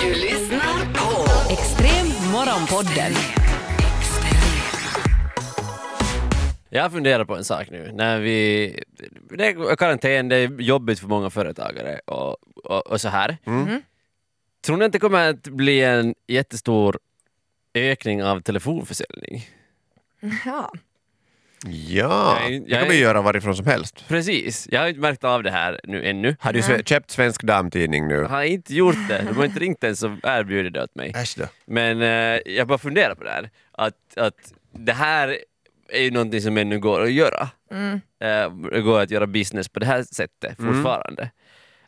Du lyssnar på Extrem morgonpodden. Jag har funderat på en sak nu. När vi, det är karantän, det är jobbigt för många företagare och, och, och så här. Tror ni att det kommer att bli en jättestor ökning av telefonförsäljning? Ja. Ja, Jag är- det jag kan vi är- göra varifrån som helst. Precis, jag har inte märkt av det här nu ännu. Har du sve- köpt Svensk Damtidning nu? Jag har inte gjort det, de har inte ringt ens och erbjudit det åt mig. Äsch då. Men eh, jag bara funderar på det här, att, att det här är ju någonting som ännu går att göra. Eh, det går att göra business på det här sättet fortfarande.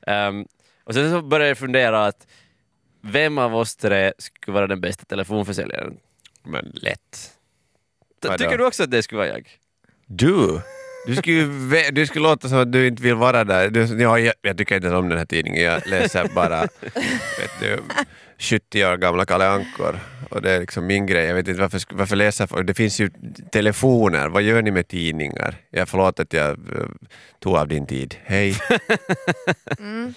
Ehm, och sen så började jag fundera att vem av oss tre skulle vara den bästa telefonförsäljaren? Men lätt. Vadå? Tycker du också att det skulle vara jag? Du? Du skulle, du skulle låta som att du inte vill vara där. Du, ja, jag, jag tycker inte om den här tidningen. Jag läser bara vet du, 70 år gamla Kalle Ankor. Och det är liksom min grej. Jag vet inte varför, varför läser folk. Det finns ju telefoner. Vad gör ni med tidningar? Jag förlåt att jag eh, tog av din tid. Hej. Mm.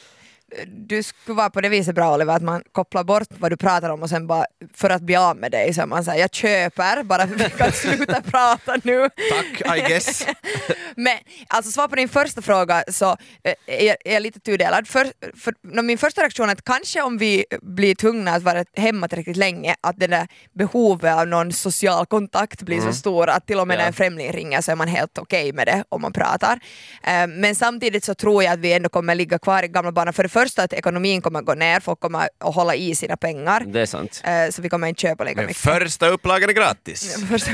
Du skulle vara på det viset bra Oliver, att man kopplar bort vad du pratar om och sen bara för att bli av med dig så man säger jag köper bara för att vi kan sluta prata nu. Tack, I guess. Men alltså svar på din första fråga så eh, är jag, lite tudelad. För, för, min första reaktion är att kanske om vi blir tvungna att vara hemma tillräckligt länge att det där behovet av någon social kontakt blir så stor att till och med när en främling ringer så är man helt okej med det om man pratar. Eh, Men samtidigt så tror jag att vi ändå kommer ligga kvar i gamla banor. För första att ekonomin kommer gå ner, folk kommer att hålla i sina pengar. Det är sant. Eh, Så vi kommer inte köpa lika Men mycket. första upplagan är gratis. Första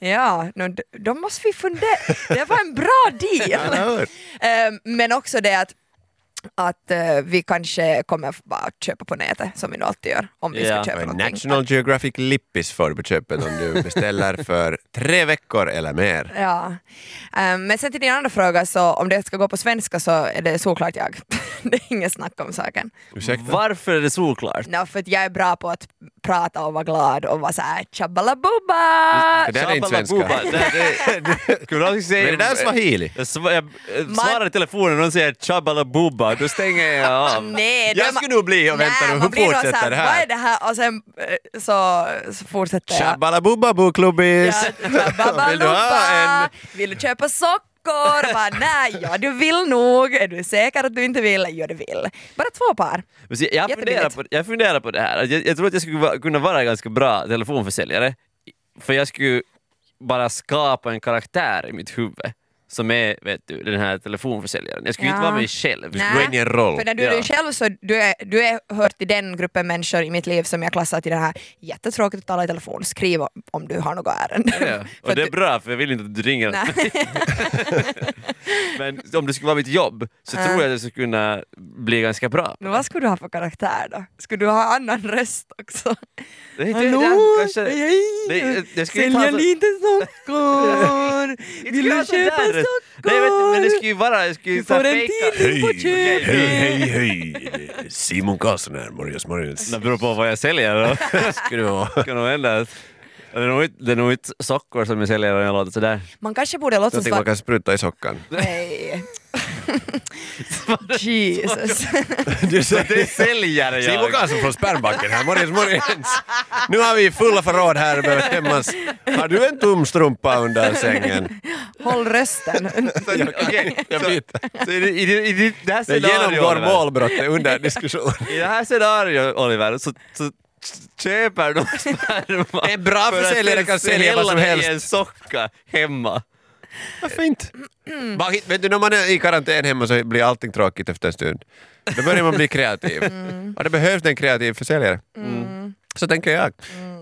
ja, no, då måste vi fundera. Det var en bra deal. Eh, Men också det att att eh, vi kanske kommer bara köpa på nätet som vi nu alltid gör om vi Ja. ska köpa någonting. National Geographic Lippis får du på köpet om du beställer för tre veckor eller mer. Ja. Eh, Men sen till din andra fråga, så om det ska gå på svenska så är det såklart jag. det är inget snack om saken. Ursäkta? Varför är det solklart? No, för att jag är bra på att prata och vara glad och vara såhär tjabbalabubba! Det där är inte svenska. Tjabalabuba. Det- det- Skulle du säga... Men det där är swahili. Jag sv- jag eh, svarar i telefonen och någon säger tjabalabuba, då stänger jag av. Nej, Jag skulle nog bli och vänta nu, hur fortsätter det Vad är här? det här? Och sen eh, så, så fortsätter jag. Tjabbalabubba boklubbis! Ja. Vill du ha en... Vill du köpa socker? Bara, nej, ja du vill nog. Är du säker att du inte vill? Ja du vill. Bara två par. Jag funderar, på, jag funderar på det här, jag, jag tror att jag skulle kunna vara en ganska bra telefonförsäljare, för jag skulle bara skapa en karaktär i mitt huvud som är vet du, den här telefonförsäljaren. Jag skulle Ja. inte vara mig själv. Nej. gå in i en roll. För när du är Ja. dig själv så du är du är hört till den gruppen människor i mitt liv som jag klassar till den här jättetråkigt att tala i telefon. Skriv om du har något ärende. Ja, och det är du- bra för jag vill inte att du ringer. Men om det skulle vara mitt jobb så Ja. tror jag att det skulle kunna bli ganska bra. Men vad skulle du ha för karaktär då? Skulle du ha annan röst också? Det, det, Hallå, det, kanske, det, Sälja lite socker! Vill du köpa socker? Nej, men, men det skulle ju vara... Jag skulle Du ju här får en tidning på köpet! hej, hej! Simon Karlsson här, Morgons Morgons. Det beror på vad jag säljer då. Skulle det vara. Det kan nog hända. Det är nog inte, det är nog inte socker som jag säljer om jag låter sådär. Man kanske borde låtsas Någonting man kan spruta i sockan. Nej. Jesus. Du Det är säljare Simon jag. Karlsson från Spermbanken här, Morgons Morgons. Nu har vi fulla förråd här behöver tömmas. Har du en tom strumpa under sängen? Håll rösten. Okej, Jag så, byter. så i, i, i, i det här Det scenariot, genomgår Oliver, målbrottet under diskussion. i det här scenariot, Oliver, så, så köper de sperma En bra för att försäljare kan sälja vad som helst. i en socka hemma. Varför inte? Bara hit- Vet du, när man är i karantän hemma så blir allting tråkigt efter en stund. Då börjar man bli kreativ. Och det behövs en kreativ försäljare. Så tänker jag.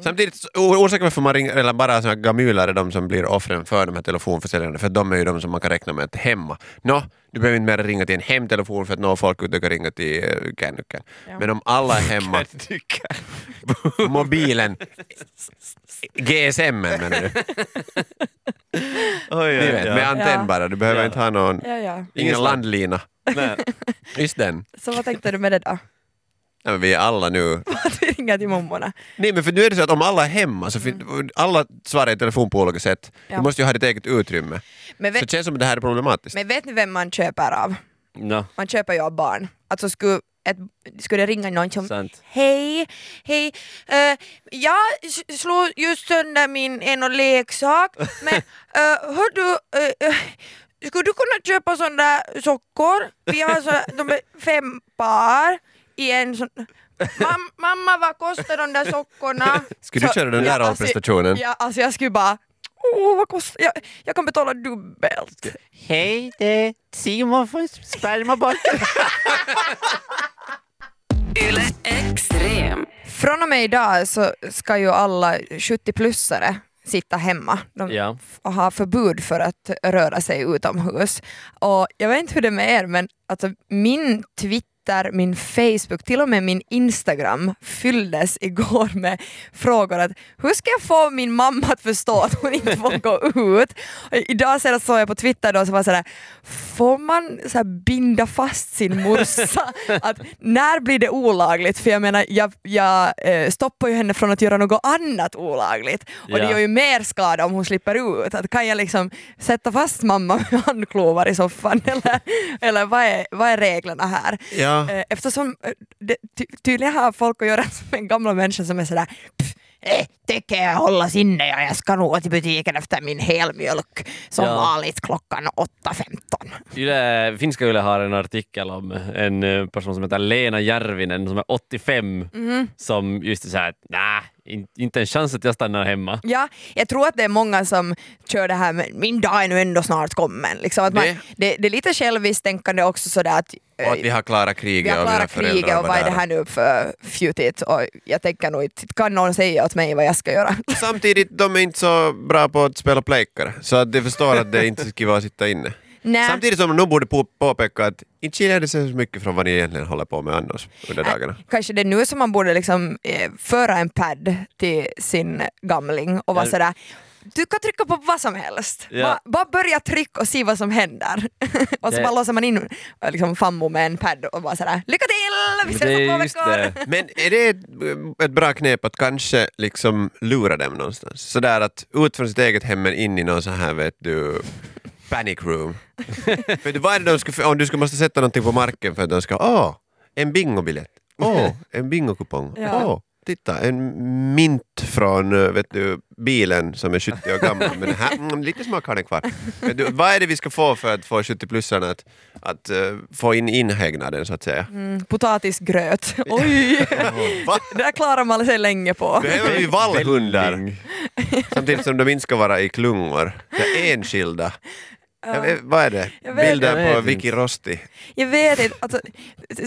Samtidigt, så- o- orsaken varför man ringer, eller bara såna här gamyler är de som blir offren för de här telefonförsäljarna, för de är ju de som man kan räkna med att hemma. Nå, du behöver inte mer ringa till en hemtelefon för att nå folk utan kan ringa till uh, kännukan. Men om alla är hemma, mobilen, GSM menar du? Oj, Ni vet, med antenn Ja. bara, du behöver Ja. inte ha någon, Ja, ja. ingen landlina. Nej. Just den. Så vad tänkte du med det då? Nej, men vi är alla nu... Att vi ringer till mammorna? Nej men för nu är det så att om alla är hemma så fin- alla svarar i telefon på olika sätt. Ja. Du måste ju ha ditt eget utrymme. Men Så det vet, känns som att det här är problematiskt. men vet ni vem man köper av? No. Man köper ju av barn. Alltså skulle ett, skulle ringa någon som Sant. Hej, hej. Uh, jag slog just sönder min en och leksak men uh, hör du, uh, uh, skulle du kunna köpa sådana där sockor? Vi har så, de är fem par i en sån Mam, mamma vad kostar de där sockorna? Skulle du Så- köra den där alltså, rollprestationen? Ja, alltså jag skulle bara Åh, vad kostar jag, jag kan betala dubbelt. Hej, det är Simon från Extrem. Från och med idag så ska ju alla 70-plussare sitta hemma. De Ja. har förbud för att röra sig utomhus. Och jag vet inte hur det är med er men alltså min Twitter, min Facebook, till och med min Instagram fylldes igår med frågor att hur ska jag få min mamma att förstå att hon inte får gå ut? Idag så såg jag på Twitter då så var det sådär, får man så binda fast sin morsa? att när blir det olagligt? För jag menar, jag, jag eh, stoppar ju henne från att göra något annat olagligt och det Ja. gör ju mer skada om hon slipper ut. Att kan jag liksom sätta fast mamma med handklovar i soffan eller, eller vad, är, vad är reglerna här? Ja. Eh, Eftersom eh, det, ty, tydligen har folk att göra med en gamla människa som är sådär "Pff, eh, tycker jag hållas inne och jag ska nog gå till butiken efter min helmjölk som Ja. vanligt klockan 8.15. Yle, finska Yle har en artikel om en eh, person som heter Lena Järvinen som är 85 Mhm. som just är såhär, nej, in, inte en chans att jag stannar hemma. Ja, jag tror att det är många som kör det här med min dag är nu ändå snart kommen. Liksom att man, Det- det, det är lite själviskt tänkande också sådär att eh, Och att vi har klarat vi kriget och mina kriget och vad är det här nu för fjuttigt och jag tänker nog inte, kan någon säga åt mig vad jag ska göra? Samtidigt, de är inte så bra på att spela plejkare, så att de förstår att det inte ska vara att sitta inne. Nej. Samtidigt som de nog borde på- påpeka att inte skiljer det sig så mycket från vad ni egentligen håller på med annars under dagarna. Kanske det är nu som man borde liksom, eh, föra en pad till sin gamling och vara Ja. sådär du kan trycka på vad som helst. Ja. Bara, bara börja trycka och se vad som händer. och så Det- bara låser man in eh, liksom, fammo med en pad och bara sådär lycka till! Vi ses det om två veckor! det. Men är det ett, ett bra knep att kanske liksom lura dem någonstans? Sådär att ut från sitt eget hem men in i någon så här vet du panic room. Vet du, vad är det de ska, om du ska måste sätta någonting på marken för att de ska, åh, en bingobiljett, åh, en bingokupong, Ja. åh, titta, en mint från eh, vet du, bilen som är 70 år gammal, men här, mm, lite smak har den kvar. Vet du, vad är det vi ska få för att få 70-plussarna att, att eh, få in inhägnaden så att säga? Mm, potatisgröt. Oj! Va? det där klarar man sig länge på. Behöver vi vallhundar? Samtidigt som de inte ska vara i klungor. Det är enskilda. Jag vet, vad är det? Bilder på Vicky Rosti. Jag vet inte, alltså,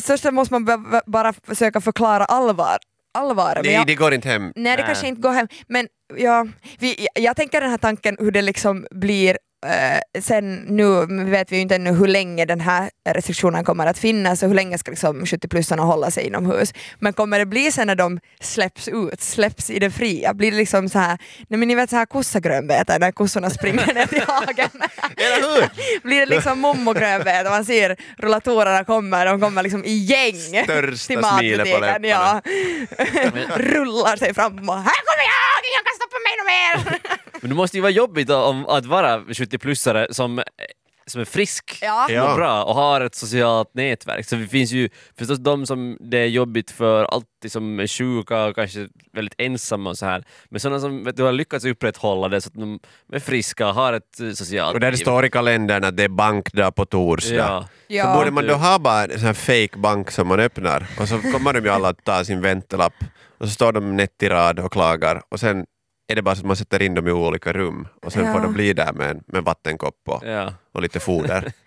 först måste man ba- bara försöka förklara allvar. allvaret. men Nej, jag- det går inte hem. Nej det Nej. kanske inte går hem, men ja, vi, jag, jag tänker den här tanken hur det liksom blir eh, sen nu vet vi ju inte ännu hur länge den här restriktionen kommer att finnas och hur länge ska liksom 70-plussarna hålla sig inomhus. Men kommer det bli sen när de släpps ut, släpps i det fria, blir det liksom så här, nej men ni vet så här kossagrönbete när kossorna springer ner till hagen. Eller hur? blir det liksom mommogrönbete, man ser rullatorerna kommer, de kommer liksom i gäng Största till matbutiken. Ja. Rullar sig fram och här kommer jag, ingen kan stoppa mig något mer. Men det måste ju vara jobbigt om, att vara 70-plussare som, som är frisk Ja. Mår bra och har ett socialt nätverk. Så det finns ju förstås de som det är jobbigt för, alltid som är sjuka och kanske väldigt ensamma och så här. Men sådana som vet du, har lyckats upprätthålla det så att de är friska och har ett eh, socialt Och där det står i kalendern att det är bankdag på torsdag. Ja. Ja. Så borde man då ha bara en sån här fake bank som man öppnar och så kommer de ju alla att ta sin väntelapp och så står de nätt i rad och klagar och sen är det bara så att man sätter in dem i olika rum och sen Ja. får de bli där med en med vattenkopp och, Ja. och lite foder.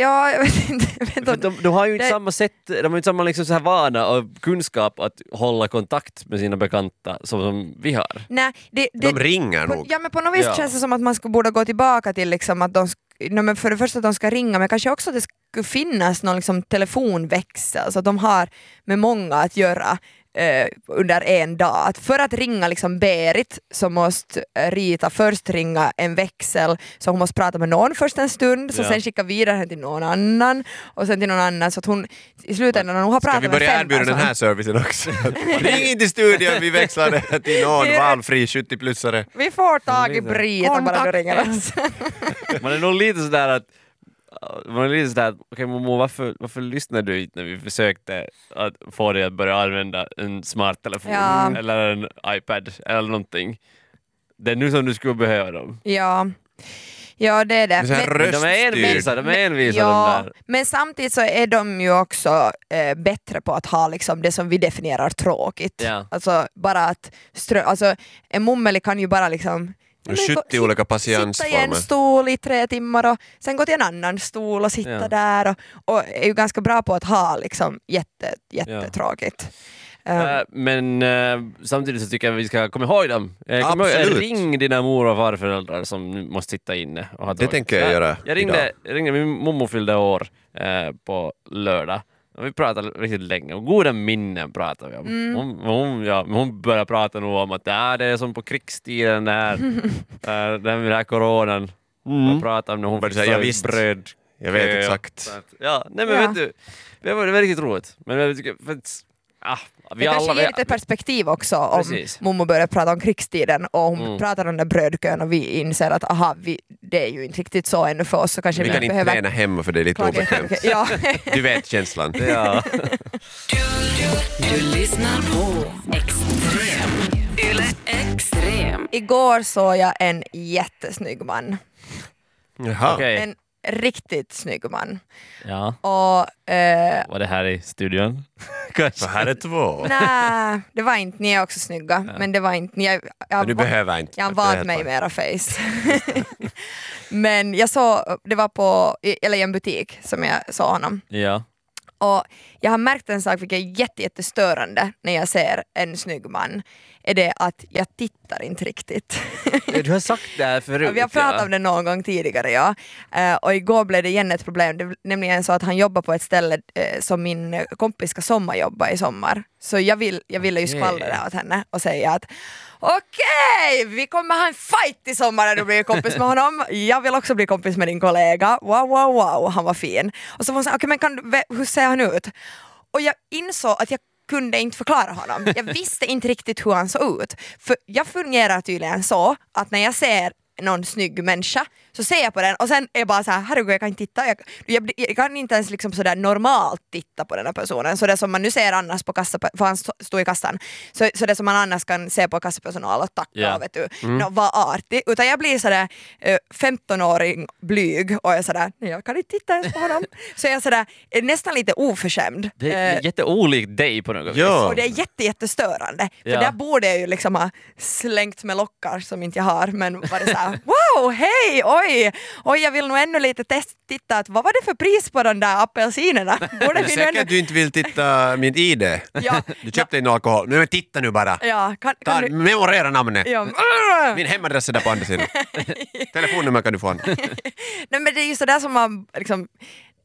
Ja, jag vet inte. Inte. de, de har ju inte Det- samma sätt, de har inte samma liksom så här vana och kunskap att hålla kontakt med sina bekanta som, som vi har. Nej, det, det, De ringer på, nog. ja, men på något vis Ja. känns det som att man skulle borde gå tillbaka till liksom att de no, men för det första att de ska ringa men kanske också att det skulle finnas någon liksom telefonväxel så att de har med många att göra eh, under en dag. Att för att ringa liksom Berit så måste Rita först ringa en växel så hon måste prata med någon först en stund så Ja. sen skicka vidare henne till någon annan och sen till någon annan så att hon i slutändan när hon har Ska pratat vi med börja fem erbjuda den här servicen också? Ring in till studion, vi växlar till någon valfri 70-plussare. Vi får tag i. Brita bara du ringer oss. Man är nog lite sådär att man är lite sådär, okej okay, Momo varför, varför lyssnade du inte när vi försökte att få dig att börja använda en smarttelefon Ja. eller en iPad eller någonting. Det är nu som du skulle behöva dem. Ja, ja det är det. Men Men- de är envisa, de är envisa ja, de där. men samtidigt så är de ju också eh, bättre på att ha liksom det som vi definierar tråkigt. Ja. Alltså bara att strö, alltså, en mummeli kan ju bara liksom men gå- 70 olika Sitta i en patiensformer. stol i tre timmar och sen gå till en annan stol och sitta Ja. där och, och är ju ganska bra på att ha liksom jätte, jättetråkigt. Eh, Äh, men äh, samtidigt så tycker jag vi ska komma ihåg dem. Äh, kom ihåg, Absolut. ring dina mor och farföräldrar som nu måste sitta inne. Och ha Det tänker jag göra Jag ringde, idag. jag ringde min mormor fyllde år äh, på lördag. Vi pratade riktigt länge och goda minnen pratade vi om. Mm. Hon, hon, ja, hon började prata nog om att äh, det är som på krigstiden där, äh, den här coronan. Mm. pratade om när hon fick säga, stå "Ja, i visst." bröd. Jag vet exakt. Ja, nej men Ja. vet du, det var, det var riktigt roligt. Men jag tycker, för att, ah, vi det alla, kanske ger lite perspektiv också om Precis. Momo börjar prata om krigstiden och hon Mm. pratar om den brödkön och vi inser att aha, vi, det är ju inte riktigt så ännu för oss så kanske Vi vi, kan inte behöver träna hemma för det är lite obekvämt. Ja. Du vet känslan. ja. Du lyssnar på Extrem. Yle Extrem. Igår såg jag en jättesnygg man. Jaha. Okej. En riktigt snygg man. Ja, Och eh, var det här i studion? Kanske. Så här är två. nej, det var inte, ni är också snygga, men det var inte, ni, jag, jag, Men du behöver inte. Jag helt mig med era face. Men jag såg, det var på, eller i en butik som jag såg honom. Ja. Och jag har märkt en sak vilket är jätte, jättestörande när jag ser en snygg man. Är det att jag tittar inte riktigt. Du har sagt det här förut. Vi har pratat ja. om det någon gång tidigare ja. Eh, och igår blev det igen ett problem. Det är nämligen så att han jobbar på ett ställe eh, som min eh, kompis ska sommarjobba i sommar. Så jag, vill, jag ville ju skvallra det åt henne och säga att okej, vi kommer ha en fight i sommar när du blir kompis med honom. Jag vill också bli kompis med din kollega. Wow, wow, wow, han var fin. Och så var hon så här, okej men kan, hur ser han ut? Och jag insåg att jag kunde inte förklara honom. Jag visste inte riktigt hur han såg ut. För jag fungerar tydligen så att när jag ser någon snygg människa så ser jag på den och sen är jag bara så här, herregud jag kan inte titta. Jag, jag, jag kan inte ens liksom sådär normalt titta på den här personen. Så det som man nu ser annars på kassa, för han stå- stod i kassan, så, så det som man annars kan se på kassapersonal och tacka och vet du, nå, var artig. Utan jag blir sådär eh, 15-åring blyg och jag är sådär, nej jag kan inte titta ens på honom. så jag är sådär, är nästan lite oförskämd. Det är Eh, jätteolikt dig på något vis. Ja. och det är jätte, jättestörande. För Ja. där borde jag ju liksom ha slängt med lockar som inte jag har men var det såhär wow, hej, oj, oj jag vill nog ännu lite test, titta att vad var det för pris på de där apelsinerna? Borde Är du vi nu säker ännu... att du inte vill titta mitt ID? Ja, Du köpte in alkohol. Men titta nu bara. ja, kan, Ta, kan du... memorera namnet. Ja, Min hemadress är där på andra sidan. Telefonnummer kan du få. Nej men det är ju sådär som man liksom,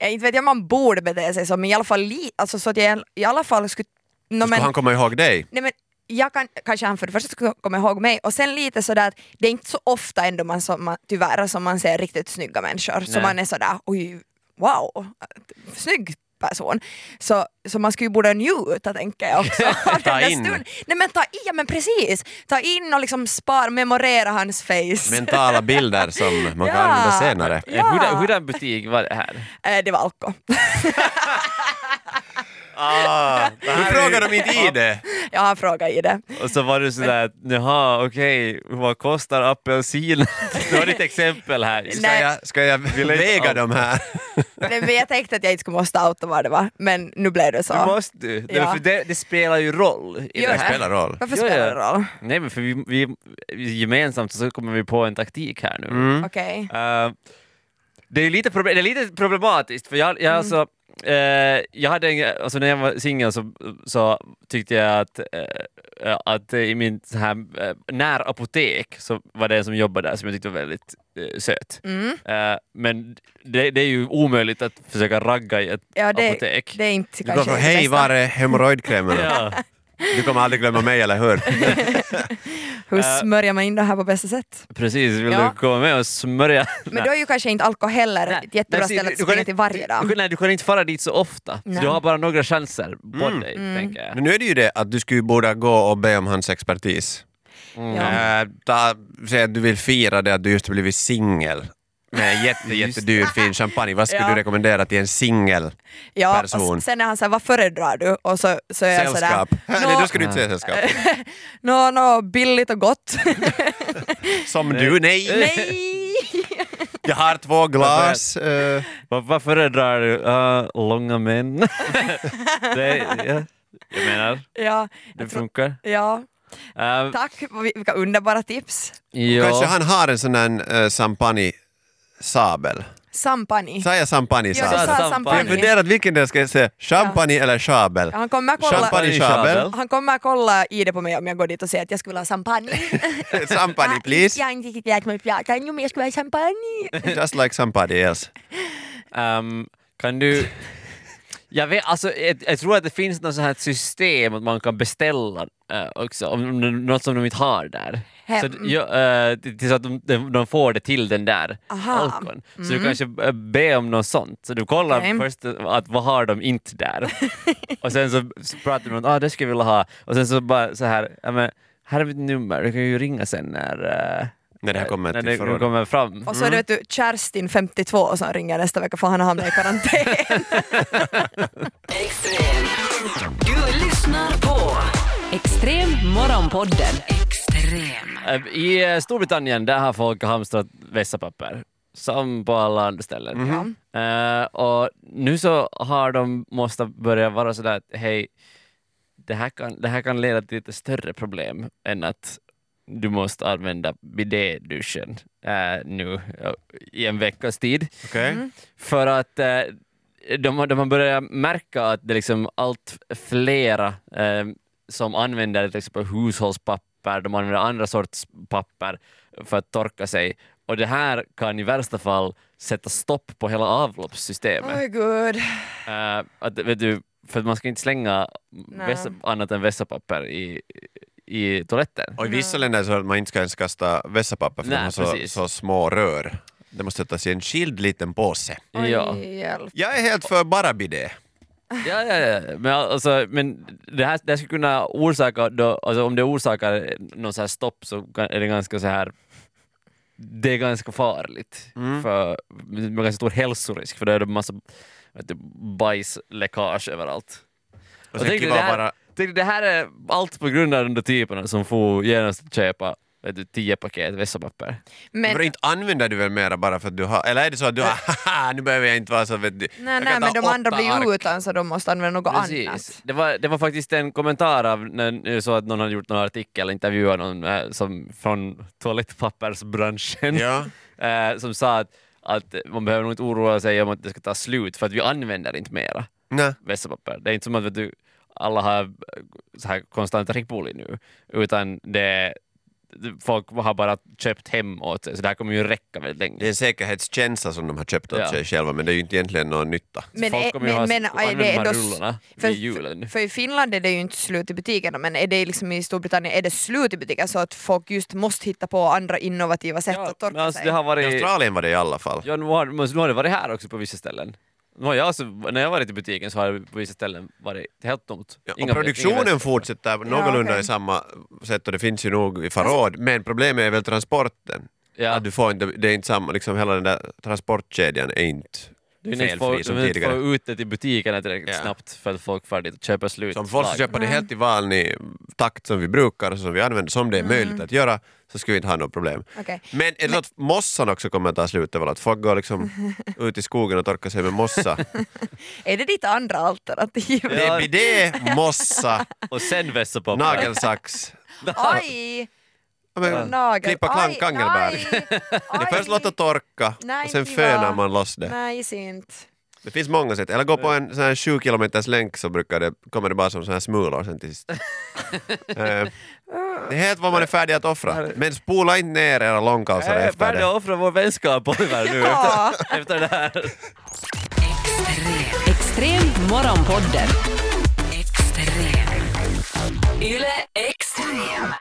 inte vet jag om man borde bete sig så men i alla fall, li, alltså, så att jag i alla fall skulle... No, Ska men, han komma ihåg dig? Nej, men jag kan, kanske han för det första skulle komma ihåg mig och sen lite sådär att det är inte så ofta ändå man, som man tyvärr som man ser riktigt snygga människor så Nej. man är sådär oj wow, snygg person. Så, så man skulle ju borde njuta tänker jag också. Ta in. stunden. Nej men ta in, ja men precis! Ta in och liksom spar, memorera hans face. Mentala bilder som man kan Ja. använda senare. Eh, Hurdan, hurdan butik var det här? Eh, det var Alko. Ah, du frågar om mitt ID. jag har en fråga i det. Och så var du sådär, jaha okej, vad kostar apelsin? Det var ditt exempel här. Ska Nej. jag, ska jag väga dem här? Nej, men jag tänkte att jag inte skulle måste outa vad det var men nu blev det så. Du måste du, det, Ja. för det, det spelar ju roll i det Det här. spelar roll. Varför Ja, spelar ja. det roll? Nej men för vi, vi, vi gemensamt så kommer vi på en taktik här nu. Mm. Okej. Eh, det, är lite det är lite problematiskt för jag, jag alltså eh, jag hade en, alltså när jag var singel så, så tyckte jag att, eh, att i min så här, eh, närapotek så var det en som jobbade där som jag tyckte var väldigt eh, söt. Mm. Eh, men det, det är ju omöjligt att försöka ragga i ett Ja, det, apotek. det är inte Du kanske går från hej, var är hemorrojdkrämerna? Ja. Du kommer aldrig glömma mig, eller hur? Hur smörjer man in det här på bästa sätt? Precis, vill Ja. du komma med och smörja? Men då är ju kanske inte Alko heller ett jättebra Nej, ställe att du kan springa inte- till varje dag. du, nej, du kan inte fara dit så ofta, så Nej. du har bara några chanser på Mm. dig, Mm. tänker jag. Men nu är det ju det att du skulle borde gå och be om hans expertis. Mm. Ja. Äh, ta, säg att du vill fira det att du just blivit singel med jätte, jättedyr fin champagne. Vad skulle Ja. du rekommendera till en singel Ja, person? sen är han såhär, vad föredrar du? Och så, så är sådär, sällskap? Nej, nå, då ska du inte säga sällskap. nå, nå, billigt och gott. Som du, nej! Nej! Jag har två glas. eh, Vad, vad föredrar du? Uh, långa män? det, ja, jag menar, ja, det jag tror- funkar. ja, Uh, tack, vilka underbara tips. ja. Kanske han har en sån där uh, champagne-sabel. Champagne. Sa jag champagne-sabel? Ja, du sa Champagne. champagne. Jag funderat vilken del ska jag säga, champagne eller sabel? Han kommer kolla, Champagne-sabel. han kommer kolla i det på mig om jag går dit och säger att jag skulle vilja ha champagne. Champagne please. Jag har inte riktigt lärt mig prata ännu men jag skulle vilja ha champagne. Just like somebody else. Ehm, kan du... Jag, vet, alltså, jag, jag tror att det finns något sånt här system att man kan beställa eh, också, om, om det är något som de inte har där. Hem. Så, ja, till så att de, de, de får det till den där Aha. alkon. Så du kanske eh, be om något sånt. Så du kollar Okej. först att vad har de inte där. och sen så, så pratar du om att ah, det skulle jag vilja ha. Och sen så bara så här, ja, men, här är mitt nummer, du kan ju ringa sen när, eh, När det här kommer när det kommer fram. Och så är det vet du, Kerstin 52 som ringer nästa vecka för han har hamnat i karantän. Extrem. Du lyssnar på Extrem Morgonpodden. Extrem. Eh, I eh, Storbritannien där har folk hamstrat vässapapper, som på alla andra ställen. Eh, och nu så har de måste börja vara sådär att hej, det här, kan, det här kan leda till lite större problem än att du måste använda bidéduschen eh, nu i en veckas tid. Okej? Mm. För att eh, de, de har börjat märka att det är liksom allt flera som använder till exempel hushållspapper, de använder andra sorts papper för att torka sig. Och det här kan i värsta fall sätta stopp på hela avloppssystemet. Oj gud. Eh, att, vet du, för att man ska inte slänga vässa, annat än vässapapper i, i toaletten. Och i vissa länder så att man inte ska ens kasta vässapapper för Nej, de har så, så små rör. Det måste sättas i en skild liten påse. Oj, Ja. hjälp. Jag är helt för bara bidé. Ja, ja, ja. Men, alltså, men det här det här skulle kunna orsaka, då, alltså, om det orsakar någon så här stopp så är det ganska så här det är ganska farligt. För, med ganska stor hälsorisk för då är det massa vet du, bajsläckage överallt. Och sen kliva det, här, bara... tänk dig, det här är allt på grund av de där typerna som får genast köpa tio paket vässapapper. Men, För inte använder du väl mera bara för att du har... Eller är det så att du har... Haha, nu behöver jag inte vara så... Vet du, nej, jag nej kan ta men de andra blir ju utan så de måste använda något annat. Det var, det var faktiskt en kommentar av när jag såg att någon hade gjort någon artikel, intervjuat någon eh, som, från toalettpappersbranschen Ja. eh, som sa att, att man behöver nog inte oroa sig om att det ska ta slut för att vi använder inte mera Nej. vässapapper. Det är inte som att vet du, alla har eh, så här konstant rickpoli nu utan det folk har bara köpt hem åt sig så det här kommer ju räcka väldigt länge. Det är en säkerhetskänsla som de har köpt åt Ja. sig själva men det är ju inte egentligen någon nytta. Men, folk kommer ju men, ha, men är använda det de här rullorna För, vid julen. för, för i Finland är det ju inte slut i butikerna men är det liksom i Storbritannien är det slut i butiker så att folk just måste hitta på andra innovativa sätt att torka alltså, sig? det har I varit... Australien var det i alla fall. Ja, nu har, nu har det varit här också på vissa ställen. Jag alltså, när jag varit i butiken så har det på vissa ställen varit helt tomt. Ja, och produktionen fortsätter någorlunda okej. i samma sätt och det finns ju nog i förråd men problemet är väl transporten. Ja, Att du får inte, det är inte samma, liksom hela den där transportkedjan är inte du få, felfri som du tidigare. ut det till butikerna tillräckligt Ja. snabbt för att folk och köper slut. Så om folk ska slag. köpa det helt i vanlig takt som vi brukar och som vi använder, som det är möjligt att göra, så skulle vi inte ha något problem. Okej. Men är det så att mossan också kommer att ta slut? Att folk går liksom ut i skogen och torkar sig med mossa? Är det ditt andra alternativ? Det är bidé, mossa, Och sen vässapapper. nagelsax. Aj! Men, Nagel. klippa klang, Aj, kangelbär. aj, är aj. först låta torka Nej, och sen fönar man loss det. Nej, inte. Det finns många sätt. Eller gå på en sån här sju kilometers länk så brukar det, kommer det bara som sån här smulor sen till sist. Eh, det är helt vad man är färdig att offra. Men spola inte ner era långkalsare Jag är efter färdig det. att offra vår vänskap Oliver nu Ja. efter, efter det här. Extrem. Extrem Morgonpodden. Extrem. Yle Extrem.